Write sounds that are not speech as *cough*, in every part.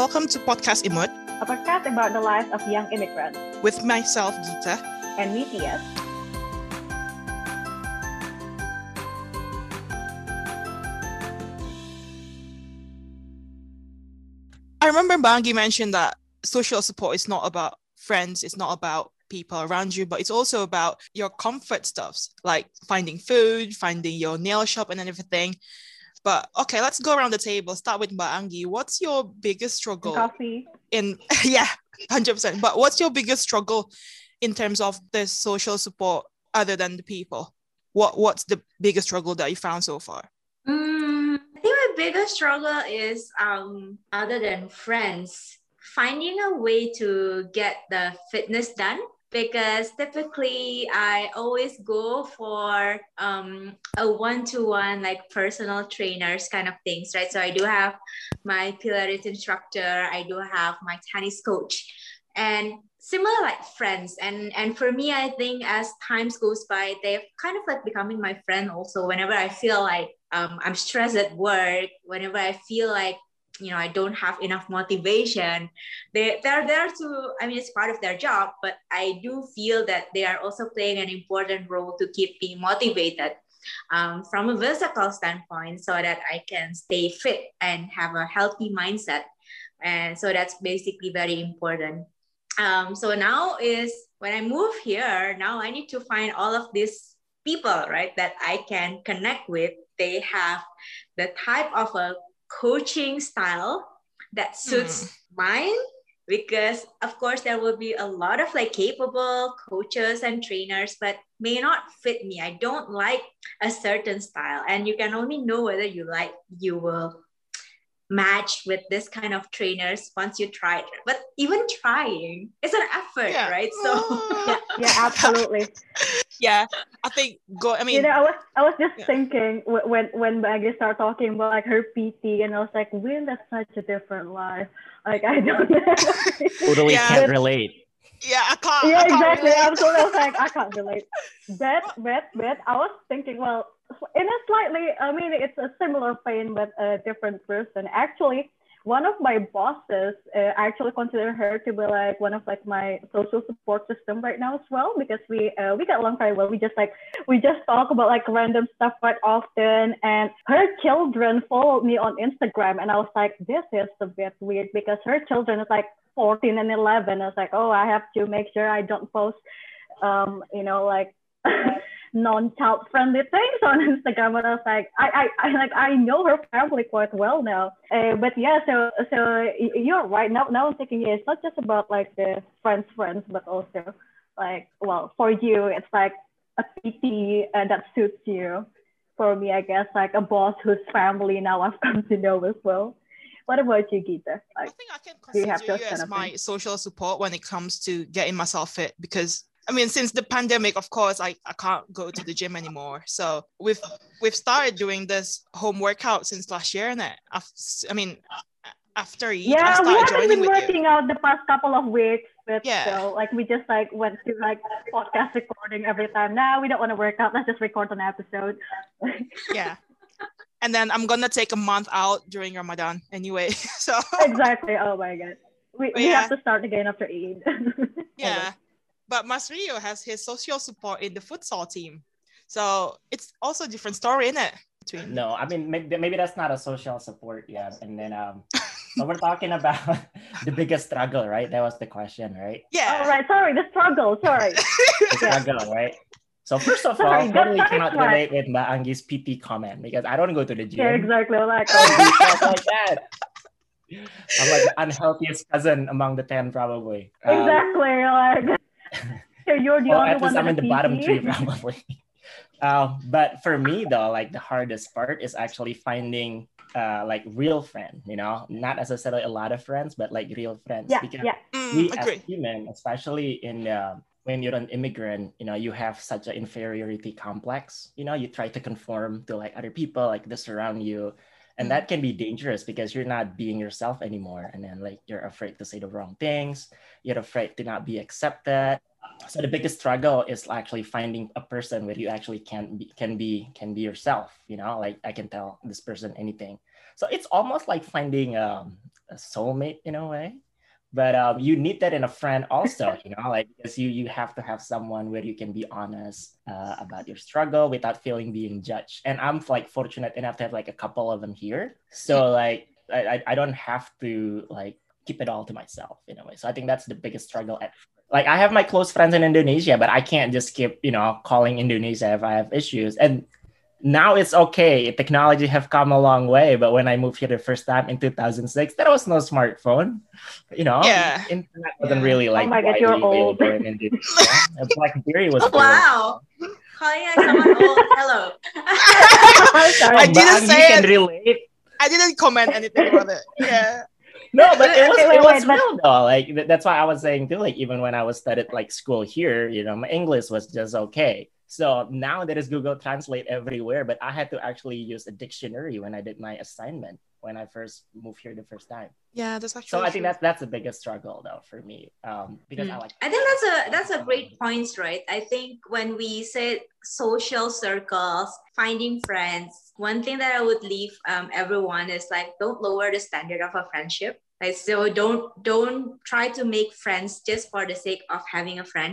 Welcome to Podcast Imut a podcast about the lives of young immigrants, with myself, Gita. and me, Tias. I remember Mbak Anggi mentioned that social support is not about friends, it's not about people around you, but it's also about your comfort stuffs, like finding food, finding your nail shop, and everything. But okay, let's go around the table. Start with Mbak Anggi. What's your biggest struggle Coffee. in *laughs* yeah, hundred percent. But what's your biggest struggle in terms of the social support other than the people? What what's the biggest struggle that you found so far? Mm, I think my biggest struggle is um other than friends, finding a way to get the fitness done because typically I always go for um a one-to-one like personal trainers kind of things, right? So I do have my Pilates instructor, I do have my tennis coach, and similar like friends and and for me i think as times goes by they've kind of like becoming my friend also whenever i feel like um, i'm stressed at work whenever i feel like you know i don't have enough motivation. They they're there to i mean it's part of their job but i do feel that they are also playing an important role to keep me motivated um, from a physical standpoint so that i can stay fit and have a healthy mindset. And so that's basically very important. Um, so now is when I move here, now I need to find all of these people, right, that I can connect with. They have the type of a coaching style that suits Mm. mine because of course there will be a lot of like capable coaches and trainers but may not fit me i don't like a certain style and you can only know whether you like you will match with this kind of trainers once you try it but even trying is an effort Yeah. right *laughs* so yeah, *laughs* Yeah, absolutely. Yeah. I think go. I mean, you know, I was I was just Yeah. thinking wh- when when Maggie started talking about like her PT, and I was like, Will, that's such a different life. Like I don't know. *laughs* Totally Yeah. can't relate. yeah, I can't. yeah, I can't exactly. relate. Absolutely. I was like, I can't relate. *laughs* But, but, but, I was thinking, well, in a slightly, I mean, it's a similar pain, but a different person. Actually, one of my bosses, uh, I actually consider her to be like one of like my social support system right now as well because we uh, we get along very well. We just like we just talk about like random stuff quite often, and her children followed me on Instagram, and I was like, this is a bit weird because her children is like 14 and 11. I was like, oh, I have to make sure I don't post, um, you know, like *laughs* non-child friendly things on *laughs* Instagram. And I was like, I, I, I like, I know her family quite well now. Uh, but yeah, so, so you're right. Now, now I'm thinking, yeah, it's not just about like the friends, friends, but also like, well, for you, it's like a PT uh, that suits you. For me, I guess like a boss whose family now I've *laughs* come to know as well. What about you, Gita? I Like, think I can you consider you kind as my things? social support when it comes to getting myself fit because I mean since the pandemic of course I, I can't go to the gym anymore so we've we've started doing this home workout since last year and I, I mean after yeah, we haven't been with you working out the past couple of weeks, but Yeah. still, like we just like went to like podcast recording every time. Now we don't want to work out. Let's just record an episode. *laughs* yeah and then I'm gonna take a month out during Ramadan anyway *laughs* so exactly. Oh my god. We, we Yeah. have to start again after Eid. *laughs* yeah but Masrio has his social support in the futsal team so it's also a different story in it between No, I mean maybe, maybe that's not a social support yet. And then um, so we're talking about *laughs* the biggest struggle, right? That was the question, right? yeah All right. Sorry, the struggle. Sorry. *laughs* The struggle, right? So first of all, Sorry, that- totally cannot right. relate with Mbak Anggi's PT comment because I don't go to the gym. Yeah, exactly. Like, I don't do stuff like that. I'm like the unhealthiest cousin among the ten, probably. Um, exactly. Like, so you're the well, only at one least I'm in the bottom PT? three, *laughs* probably. Um, but for me though, like the hardest part is actually finding uh like real friend, you know, not necessarily a lot of friends, but like real friends. Yeah, because yeah. Mm, we agree as human, especially in uh, when you're an immigrant, you know, you have such an inferiority complex. You know, you try to conform to like other people, like this around you, and Mm. that can be dangerous because you're not being yourself anymore. And then like you're afraid to say the wrong things. You're afraid to not be accepted. So the biggest struggle is actually finding a person where you actually can be can be can be yourself you know? Like i can tell this person anything. So it's almost like finding um, a soulmate in a way but um, you need that in a friend also you know like because you you have to have someone where you can be honest uh, about your struggle without feeling being judged. And i'm like fortunate enough to have like a couple of them here. So like I, I- I don't have to like keep it all to myself in a way. So i think that's the biggest struggle at like i have my close friends in indonesia but i can't just keep you know calling indonesia if i have issues. And now it's okay technology have come a long way but when i moved here the first time in 2006 there was no smartphone you know Yeah. internet wasn't Yeah. really Oh like my God, you're widely old. available in Indonesia. *laughs* And blackberry was Oh, born. wow. Calling like someone old. Oh, hello. *laughs* I'm sorry. I didn't say you can it. relate I didn't comment anything about it. Yeah. no but *laughs* it was Wait, wait, it was wait, but- though like that's why i was saying too like even when i was studied like school here you know my english was just okay so now there is google translate everywhere but i had to actually use a dictionary when i did my assignment when i first moved here the first time Yeah, that's actually so i think that's that's the biggest struggle though for me um because i Mm. like I think that's a that's a great point, right? I think when we said social circles, finding friends, one thing that I would leave um, everyone is like don't lower the standard of a friendship. Like so don't don't try to make friends just for the sake of having a friend.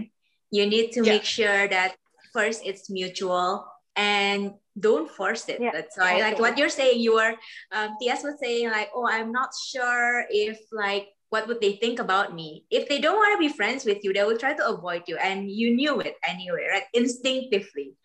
You need to Yeah. make sure that first it's mutual and don't force it. Yeah, That's why like what you're saying, you were um, Tias was saying like, oh, I'm not sure if like what would they think about me. If they don't want to be friends with you they will try to avoid you and you knew it anyway right? Instinctively.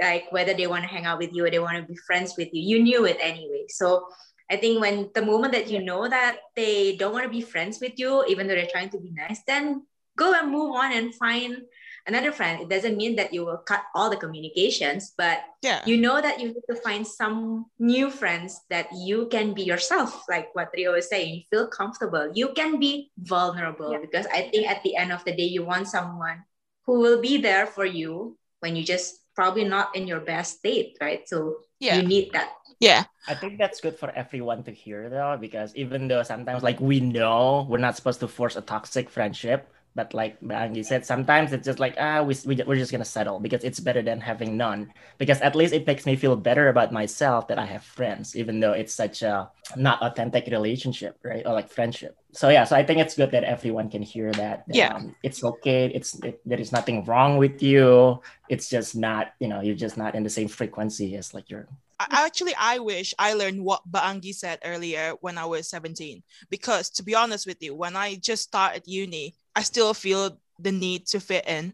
Like whether they want to hang out with you or they want to be friends with you you knew it anyway. So i think when the moment that you know that they don't want to be friends with you even though they're trying to be nice then go and move on and find another friend it doesn't mean that you will cut all the communications but Yeah. you know that you need to find some new friends that you can be yourself like what rio was saying you feel comfortable you can be vulnerable Yeah. because i think at the end of the day you want someone who will be there for you when you just probably not in your best state right so Yeah. you need that Yeah. I think that's good for everyone to hear though, because even though sometimes like we know we're not supposed to force a toxic friendship, but like Mbak Anggi said, sometimes it's just like ah we, we we're just gonna settle because it's better than having none. Because at least it makes me feel better about myself that I have friends, even though it's such a not authentic relationship, right? Or like friendship. So yeah, so I think it's good that everyone can hear that. that, Yeah. um, it's okay. It's it, there is nothing wrong with you. It's just not you know you're just not in the same frequency as like your actually, I wish I learned what Mbak Anggi said earlier when I was 17. Because to be honest with you, when I just started uni, I still feel the need to fit in.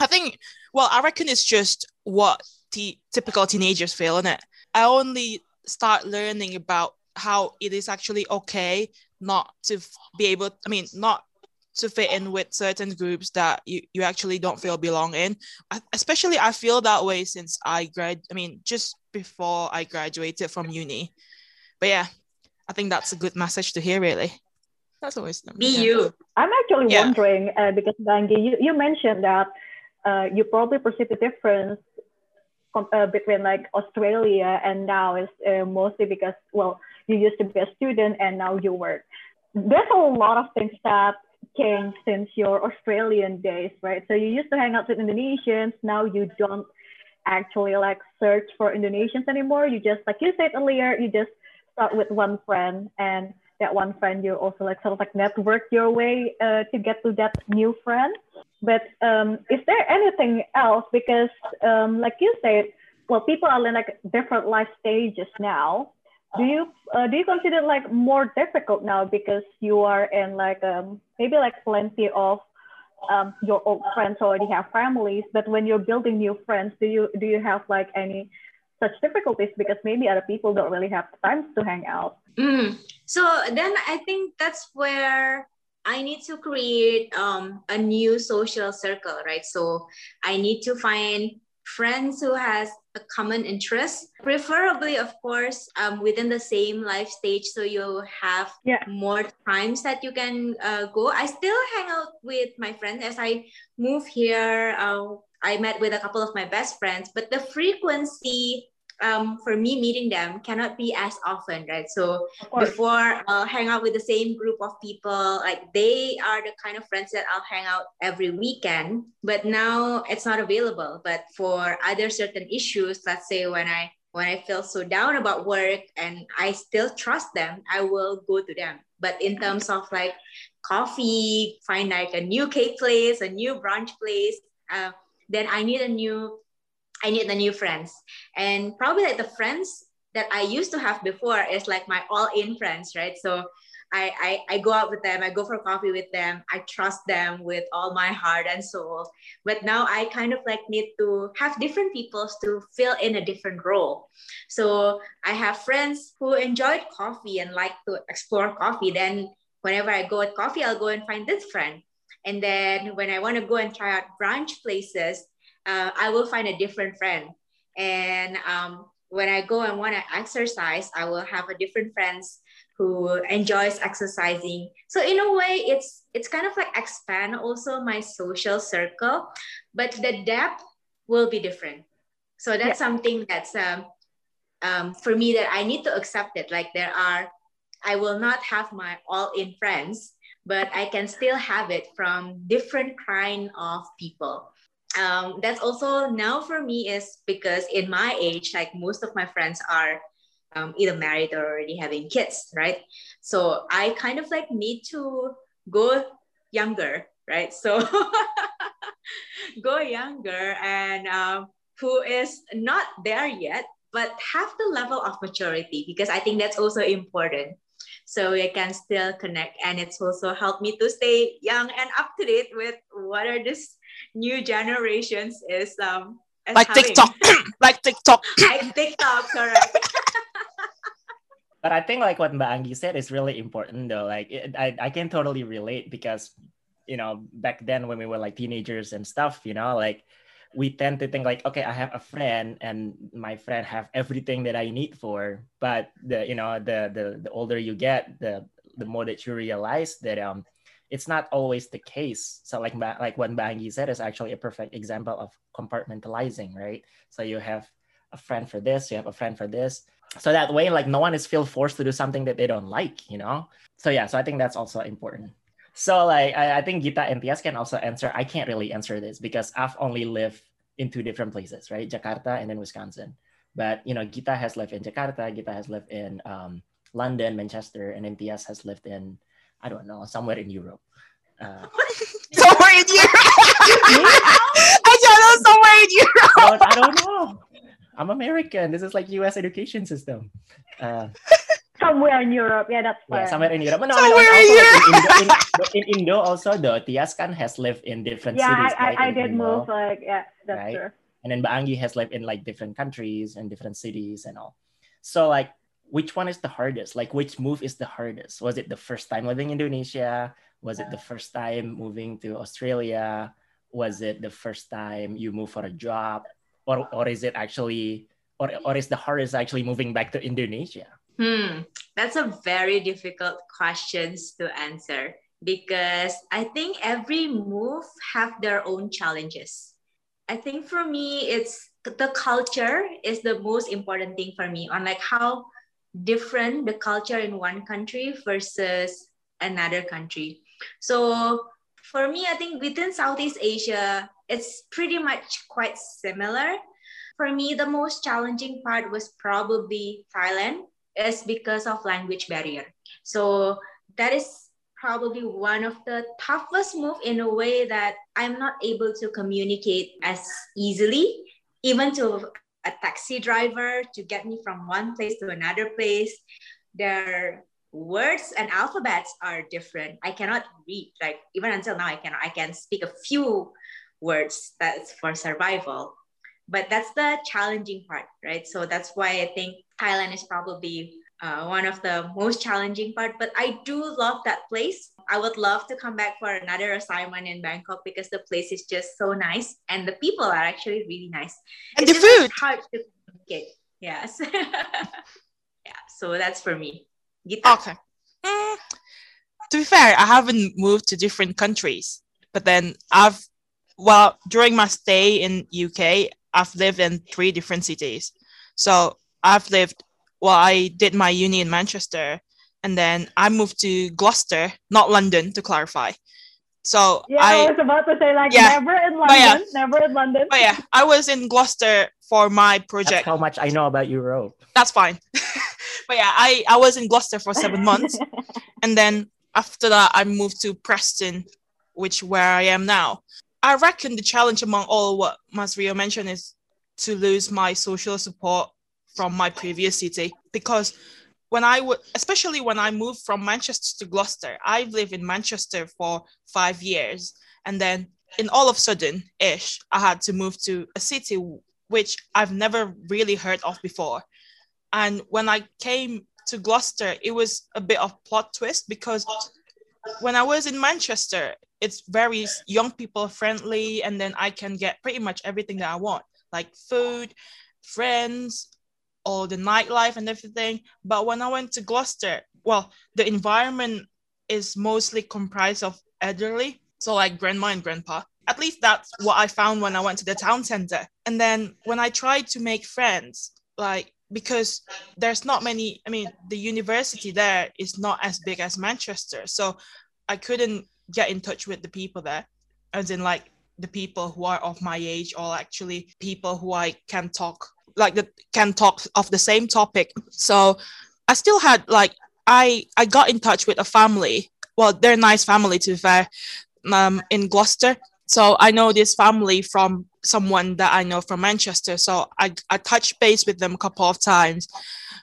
I think, well, I reckon it's just what typical teenagers feel, in it. I only start learning about how it is actually okay not to f- be able, I mean, not to fit in with certain groups that you, you actually don't feel belong in. I, especially, I feel that way since I grad. I mean, just before I graduated from uni. But yeah, I think that's a good message to hear. Really, that's always be yeah. you I'm actually Yeah. wondering uh, because Mbak Anggi, you, you mentioned that uh, you probably perceive the difference com- uh, between like Australia and now is uh, mostly because well you used to be a student and now you work. There's a lot of things that changed since your Australian days, right? So you used to hang out with Indonesians. Now you don't actually like search for Indonesians anymore. You just like you said earlier, you just start with one friend and that one friend you also like sort of like network your way uh, to get to that new friend. But um, is there anything else? Because um, like you said well people are in like different life stages now. Do you uh, do you consider like more difficult now because you are in like um, maybe like plenty of um, your old friends already have families but when you're building new friends do you do you have like any such difficulties? Because maybe other people don't really have time to hang out. Mm. So then I think that's where I need to create um, a new social circle, right? So I need to find friends who has a common interest, preferably, of course, um, within the same life stage, so you have Yeah. more times that you can uh, go. I still hang out with my friends as I move here. Uh, I met with a couple of my best friends, but the frequency um, for me meeting them cannot be as often, right? So before I'll hang out with the same group of people, like they are the kind of friends that I'll hang out every weekend. But now it's not available. But for other certain issues, let's say when I when I feel so down about work and I still trust them, I will go to them. But in terms of like coffee, find like a new cake place, a new brunch place, uh, then I need a new I need the new friends. And probably like the friends that I used to have before is like my all-in friends, right? So I, I, I go out with them, I go for coffee with them, I trust them with all my heart and soul. But now I kind of like need to have different people to fill in a different role. So I have friends who enjoyed coffee and like to explore coffee. Then whenever I go at coffee, I'll go and find this friend. And then when I want to go and try out brunch places, uh, I will find a different friend. And um, when I go and want to exercise, I will have a different friends who enjoys exercising. So in a way, it's it's kind of like expand also my social circle, but the depth will be different. So that's yeah. something that's um, um, for me that I need to accept it. Like there are, I will not have my all in friends, but I can still have it from different kind of people um, that's also now for me is because in my age, like most of my friends are um, either married or already having kids, right? So I kind of like need to go younger, right? So *laughs* go younger and um, who is not there yet, but have the level of maturity because I think that's also important. So I can still connect, and it's also helped me to stay young and up to date with what are this new generations is um like having. TikTok, *coughs* like TikTok, like TikTok, correct. *laughs* but I think like what Mbak Anggi said is really important though. Like it, I I can totally relate because you know back then when we were like teenagers and stuff, you know, like we tend to think like okay i have a friend and my friend have everything that i need for but the you know the the, the older you get the the more that you realize that um it's not always the case. So like like what Mbak Anggi said is actually a perfect example of compartmentalizing, right? So you have a friend for this, you have a friend for this. So that way, like no one is feel forced to do something that they don't like, you know? So yeah, so I think that's also important. So like I, I think Gita and Tias can also answer. I can't really answer this because I've only lived in two different places, right? Jakarta and then Wisconsin. But you know, Gita has lived in Jakarta, Gita has lived in um, London, Manchester, and then Tias has lived in I don't know, somewhere in Europe. Uh, *laughs* somewhere in Europe. *laughs* I don't know, somewhere in Europe. *laughs* But I don't know. I'm American. This is like U.S. education system. Uh, somewhere in Europe, yeah, that's fine. Yeah, somewhere in Europe. But no, somewhere in Europe. In Indo, in, in Indo, also, though, Tiaskan has lived in different yeah, cities. Yeah, I, I, I did Indo, move. Like, yeah, that's right? true. And then Mbak Anggi has lived in like different countries and different cities and all. So like which one is the hardest? Like which move is the hardest? Was it the first time living in Indonesia? Was it the first time moving to Australia? Was it the first time you move for a job? Or or is it actually or, or is the hardest actually moving back to Indonesia? Hmm, that's a very difficult questions to answer because I think every move have their own challenges. I think for me, it's the culture is the most important thing for me on like how different the culture in one country versus another country. So for me, I think within Southeast Asia, it's pretty much quite similar. For me, the most challenging part was probably Thailand, is because of language barrier. So that is probably one of the toughest move in a way that I'm not able to communicate as easily, even to a taxi driver to get me from one place to another place. Their words and alphabets are different. I cannot read, like even until now, I can I can speak a few words that's for survival. But that's the challenging part, right? So that's why I think Thailand is probably uh, one of the most challenging part. But I do love that place. I would love to come back for another assignment in Bangkok because the place is just so nice and the people are actually really nice. And it's the food. Hard to communicate. Yes. *laughs* yeah. So that's for me. Gita. Okay. Mm, to be fair, I haven't moved to different countries, but then I've well during my stay in UK, I've lived in three different cities. So I've lived, well, I did my uni in Manchester and then I moved to Gloucester, not London, to clarify. So Yeah, I, I, was about to say like Yeah. never in But yeah. London, never in London. but yeah, I was in Gloucester for my That's project. how much I know about Europe. That's fine. *laughs* but yeah, I, I was in Gloucester for seven months. *laughs* and then after that, I moved to Preston, which where I am now. I reckon the challenge among all what Masrio mentioned is to lose my social support from my previous city because when I would, especially when I moved from Manchester to Gloucester, I've lived in Manchester for five years, and then in all of a sudden, ish, I had to move to a city which I've never really heard of before. And when I came to Gloucester, it was a bit of plot twist because when I was in Manchester, it's very young people friendly, and then I can get pretty much everything that I want, like food, friends, all the nightlife and everything. But when I went to Gloucester, well, the environment is mostly comprised of elderly, so like grandma and grandpa. At least that's what I found when I went to the town center. And then when I tried to make friends, like because there's not many, I mean, the university there is not as big as Manchester. So I couldn't get in touch with the people there, as in like the people who are of my age or actually people who I can talk like that can talk of the same topic. So I still had like I I got in touch with a family. Well, they're a nice family to be fair, um, in Gloucester. So I know this family from someone that I know from Manchester. So I I touched base with them a couple of times,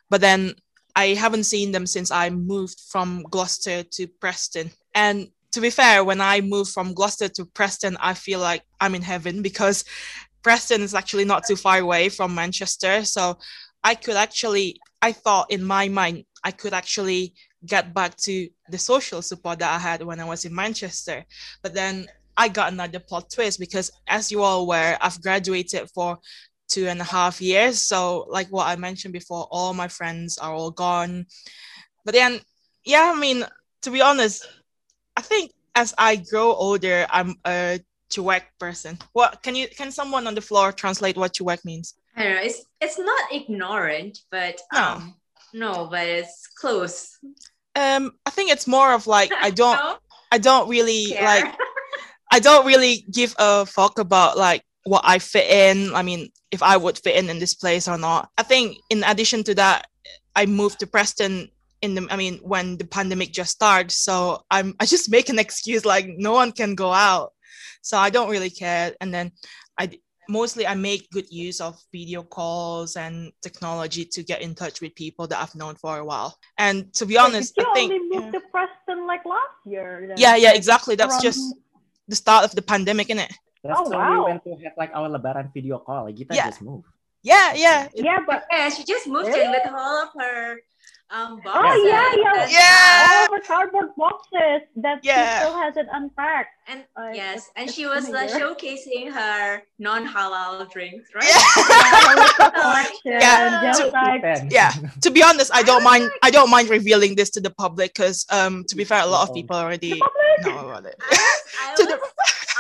but then I haven't seen them since I moved from Gloucester to Preston. And to be fair, when I moved from Gloucester to Preston, I feel like I'm in heaven because Preston is actually not too far away from Manchester. So I could actually, I thought in my mind, I could actually get back to the social support that I had when I was in Manchester. But then I got another plot twist because, as you all were, I've graduated for two and a half years. So, like what I mentioned before, all my friends are all gone. But then, yeah, I mean, to be honest, I think as I grow older, I'm a cuek person. What can you can someone on the floor translate what cuek means? I don't know. It's it's not ignorant, but No. um, no, but it's close. Um, I think it's more of like I *laughs* don't No I don't really care. like *laughs* I don't really give a fuck about like what I fit in. I mean, if I would fit in in this place or not. I think in addition to that, I moved to Preston in the. I mean, when the pandemic just started, so I'm. I just make an excuse like no one can go out, so I don't really care. And then i mostly I make good use of video calls and technology to get in touch with people that I've known for a while. And to be honest, did you I think only yeah. moved to Preston like last year? then? yeah, yeah, exactly. That's around- just the start of the pandemic, innit? That's Oh, when wow. we went to have like our Lebaran video call. Like Gita Yeah. just moved. Yeah, yeah. Yeah, but yeah, she just moved Really? in with all of her um oh yeah, yeah, Yeah. all the cardboard boxes that Yeah. she still hasn't unpacked. And Uh, yes, and she was uh, showcasing her non-halal drinks, right? Yeah. Yeah, *laughs* to- like Yeah. to be honest, I don't mind. I don't mind revealing this to the public because, um, to be fair, a lot of Oh. people already know about it. I *laughs* To was,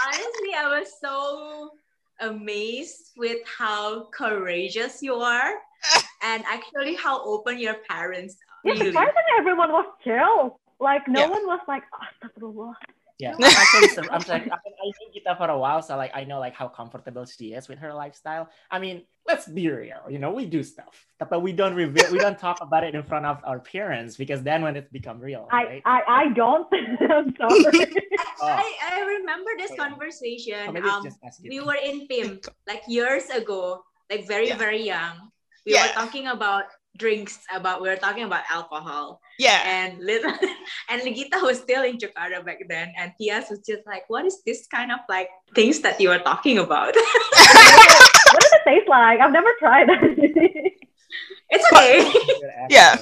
honestly, I was so amazed with how courageous you are, *laughs* and actually how open your parents are. yeah, Really. surprisingly everyone was chill. Like no Yeah. one was like, oh, astaghfirullah. Yeah, *laughs* I'm actually, sur- I'm sorry. I, I knew Gita for a while, so like I know like how comfortable she is with her lifestyle. I mean, let's be real. You know, we do stuff, but we don't reveal, we don't talk about it in front of our parents because then when it become real, I, right? I, I don't. *laughs* I'm sorry. *laughs* Oh. I, I remember this Oh, yeah. conversation. Or maybe it's Um, just us, we Gita. were in PIM like years ago, like very Yeah. very young. We Yeah. were talking about drinks, about we were talking about alcohol, Yeah, and little *laughs* and Ligita was still in Jakarta back then, and Tias was just like, "What is this kind of like things that you are talking about?" *laughs* what does it taste like? I've never tried. it's okay. Good *laughs* Yeah.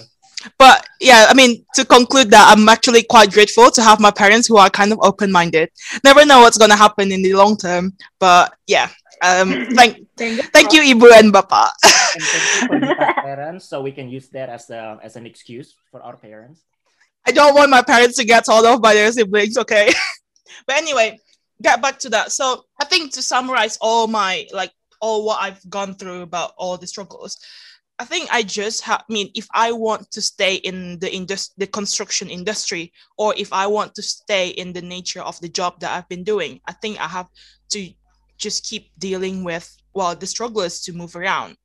but yeah, I mean, to conclude that, I'm actually quite grateful to have my parents who are kind of open-minded. Never know what's gonna happen in the long term, but yeah. Um, *laughs* thank, thank you, Ibu and Bapak. And thank you for *laughs* Gita's parents, so we can use that as a as an excuse for our parents. I don't want my parents to get told off by their siblings, okay? *laughs* but anyway, get back to that. So I think to summarize all my like all what I've gone through about all the struggles, I think I just have. I mean, if I want to stay in the indus- the construction industry, or if I want to stay in the nature of the job that I've been doing, I think I have to just keep dealing with well the struggle is to move around.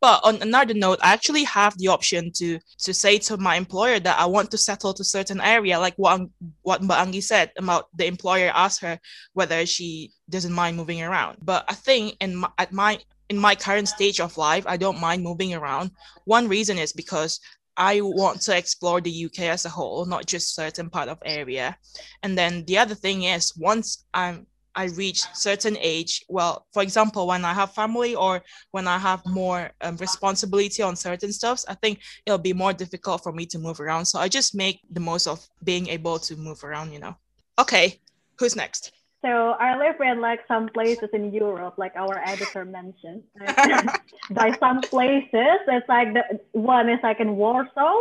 But on another note, I actually have the option to to say to my employer that I want to settle to certain area, like what what Mbak said about the employer asked her whether she doesn't mind moving around. But I think in my, at my in my current stage of life, I don't mind moving around. One reason is because I want to explore the UK as a whole, not just certain part of area. And then the other thing is once I'm I reach certain age, well, for example, when I have family or when I have more um, responsibility on certain stuffs, I think it'll be more difficult for me to move around. So I just make the most of being able to move around, you know. Okay, who's next? So I live in like some places in Europe, like our editor mentioned. *laughs* By some places, it's like the one is like in Warsaw.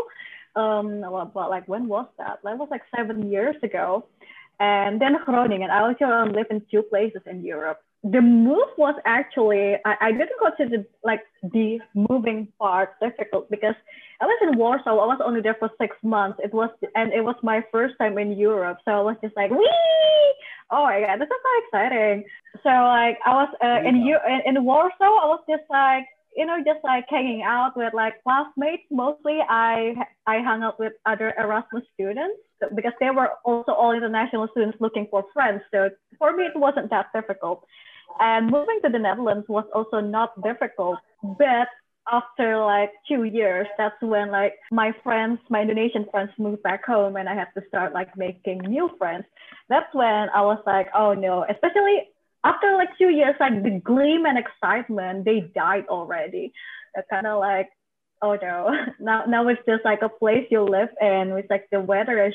Um, well, but like when was that? That was like seven years ago and then Groningen. I also live in two places in Europe. The move was actually I, I didn't consider like the moving part difficult because I was in Warsaw. I was only there for six months. It was and it was my first time in Europe, so I was just like, wee! Oh my god, this is so exciting! So like I was uh, in, in in Warsaw. I was just like you know, just like hanging out with like classmates. Mostly, I I hung out with other Erasmus students because they were also all international students looking for friends. So for me, it wasn't that difficult. And moving to the Netherlands was also not difficult, but after like two years, that's when like my friends, my Indonesian friends moved back home and I had to start like making new friends. That's when I was like, oh no, especially after like two years, like the gleam and excitement, they died already. kind of like, oh no, *laughs* now now it's just like a place you live in. It's like the weather is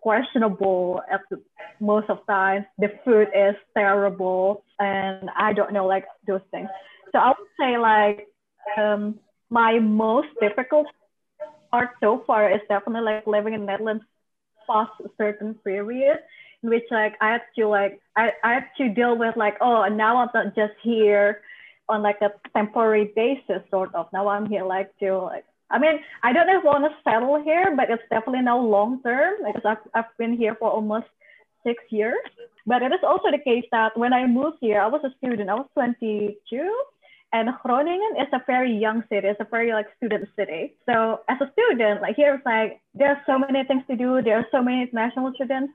questionable at the, most of times. The food is terrible, and I don't know like those things. So I would say like um, my most difficult part so far is definitely like living in Netherlands past a certain period in which like I have to like I, I have to deal with like oh now I'm not just here on like a temporary basis sort of now I'm here like to like I mean I don't know if I want to settle here but it's definitely now long term because I've, I've been here for almost six years but it is also the case that when I moved here I was a student I was 22 and Groningen is a very young city. It's a very like student city. So as a student, like here it's like there's so many things to do. There are so many international students.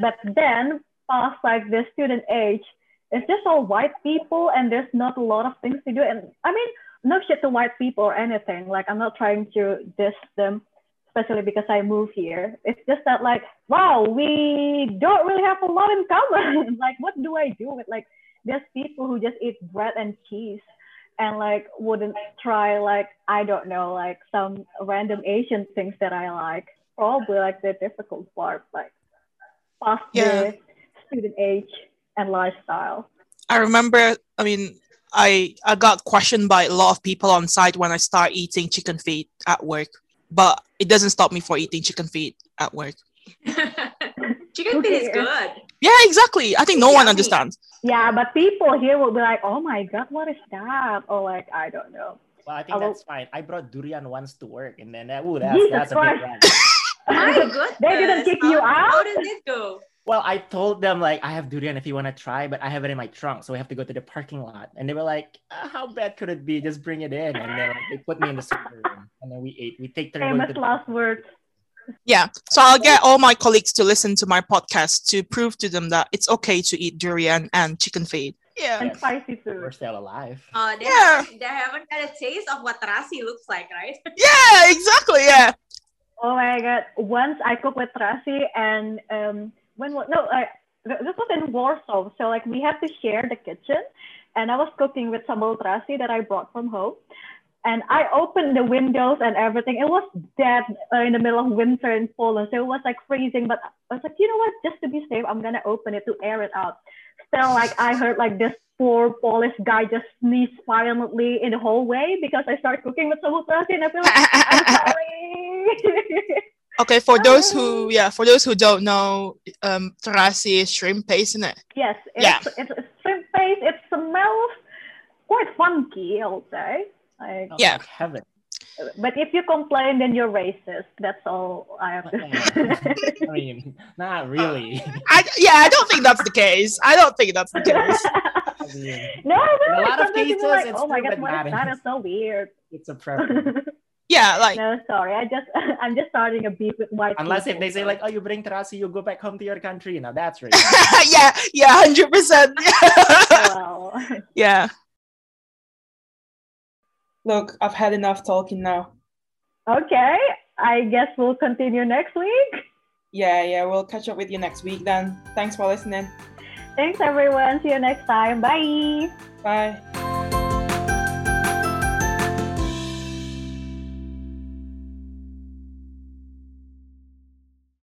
But then past like the student age, it's just all white people and there's not a lot of things to do. And I mean, no shit to white people or anything. Like I'm not trying to diss them, especially because I move here. It's just that like, wow, we don't really have a lot in common. *laughs* like, what do I do with like there's people who just eat bread and cheese and like wouldn't try like I don't know like some random Asian things that I like. Probably like the difficult part, like past yeah. the student age and lifestyle. I remember, I mean, I I got questioned by a lot of people on site when I start eating chicken feet at work, but it doesn't stop me for eating chicken feet at work. *laughs* *laughs* chicken feet is good. Yeah, exactly. I think no one understands. Yeah, but people here will be like, "Oh my god, what is that?" Or like, I don't know. Well, I think I that's will... fine. I brought durian once to work, and then that, ooh, that's, that's a big one. My goodness. *laughs* they didn't kick you out? How did it go? Well, I told them like I have durian if you want to try, but I have it in my trunk, so we have to go to the parking lot. And they were like, uh, "How bad could it be? Just bring it in." And then like, they put me in the server room, and then we ate. We take turns. Famous the- last words. Yeah, so I'll get all my colleagues to listen to my podcast to prove to them that it's okay to eat durian and chicken feet. Yeah, and spicy food. We're still alive. Oh, they yeah. Haven't, they haven't got a taste of what terasi looks like, right? *laughs* yeah, exactly. Yeah. Oh my god! Once I cooked with terasi, and um, when no, I, this was in Warsaw, so like we had to share the kitchen, and I was cooking with sambal terasi that I brought from home, and I opened the windows and everything. It was dead uh, in the middle of winter in Poland, so it was like freezing. But I was like, you know what? Just to be safe, I'm gonna open it to air it out. Still, like I heard like this poor Polish guy just sneeze violently in the hallway because I started cooking with sambal terasi, and I feel like I'm *laughs* sorry. *laughs* Okay, for those who yeah, for those who don't know, um, terasi is shrimp paste, isn't it? Yes, it's, yeah. it's, it's shrimp paste. It smells quite funky, I would say. Like, Oh, Yeah. like heaven. but if you complain, then you're racist. That's all I have to say. *laughs* I mean, not *laughs* really. I yeah, I don't think that's the case. I don't think that's the case. *laughs* I mean, no, In a lot of sometimes people cases, like, it's oh my true, god, but what not is in that? It's so weird. it's a preference. Yeah, like no, sorry. I just *laughs* I'm just starting a beef with white Unless if people, they say like, oh, you bring terasi, you go back home to your country. Now that's *laughs* right. yeah, yeah, hundred percent. well, *laughs* Yeah. Look, I've had enough talking now. okay. I guess we'll continue next week. Yeah, yeah, we'll catch up with you next week then. Thanks for listening. Thanks everyone. See you next time. Bye. Bye.